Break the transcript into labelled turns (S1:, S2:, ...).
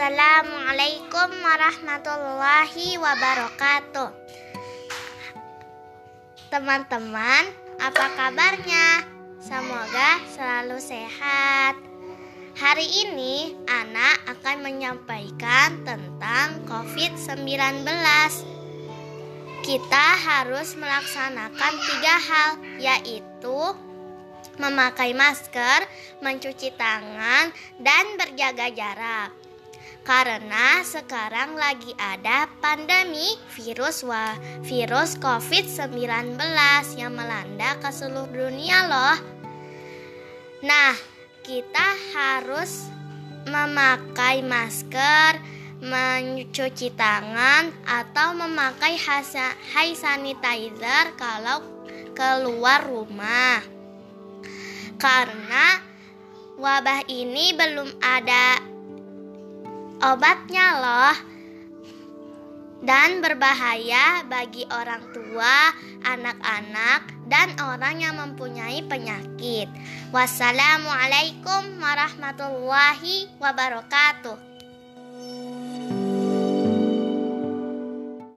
S1: Assalamualaikum warahmatullahi wabarakatuh. Teman-teman, apa kabarnya? Semoga selalu sehat. Hari ini, anak akan menyampaikan tentang COVID-19. Kita harus melaksanakan tiga hal, yaitu memakai masker, mencuci tangan, dan berjaga jarak. Karena sekarang lagi ada pandemi virus wa, virus COVID-19 yang melanda ke seluruh dunia loh. Nah, kita harus memakai masker, mencuci tangan atau memakai hand sanitizer kalau keluar rumah. Karena wabah ini belum ada obatnya loh dan berbahaya bagi orang tua, anak-anak, dan orang yang mempunyai penyakit. Wassalamualaikum warahmatullahi wabarakatuh.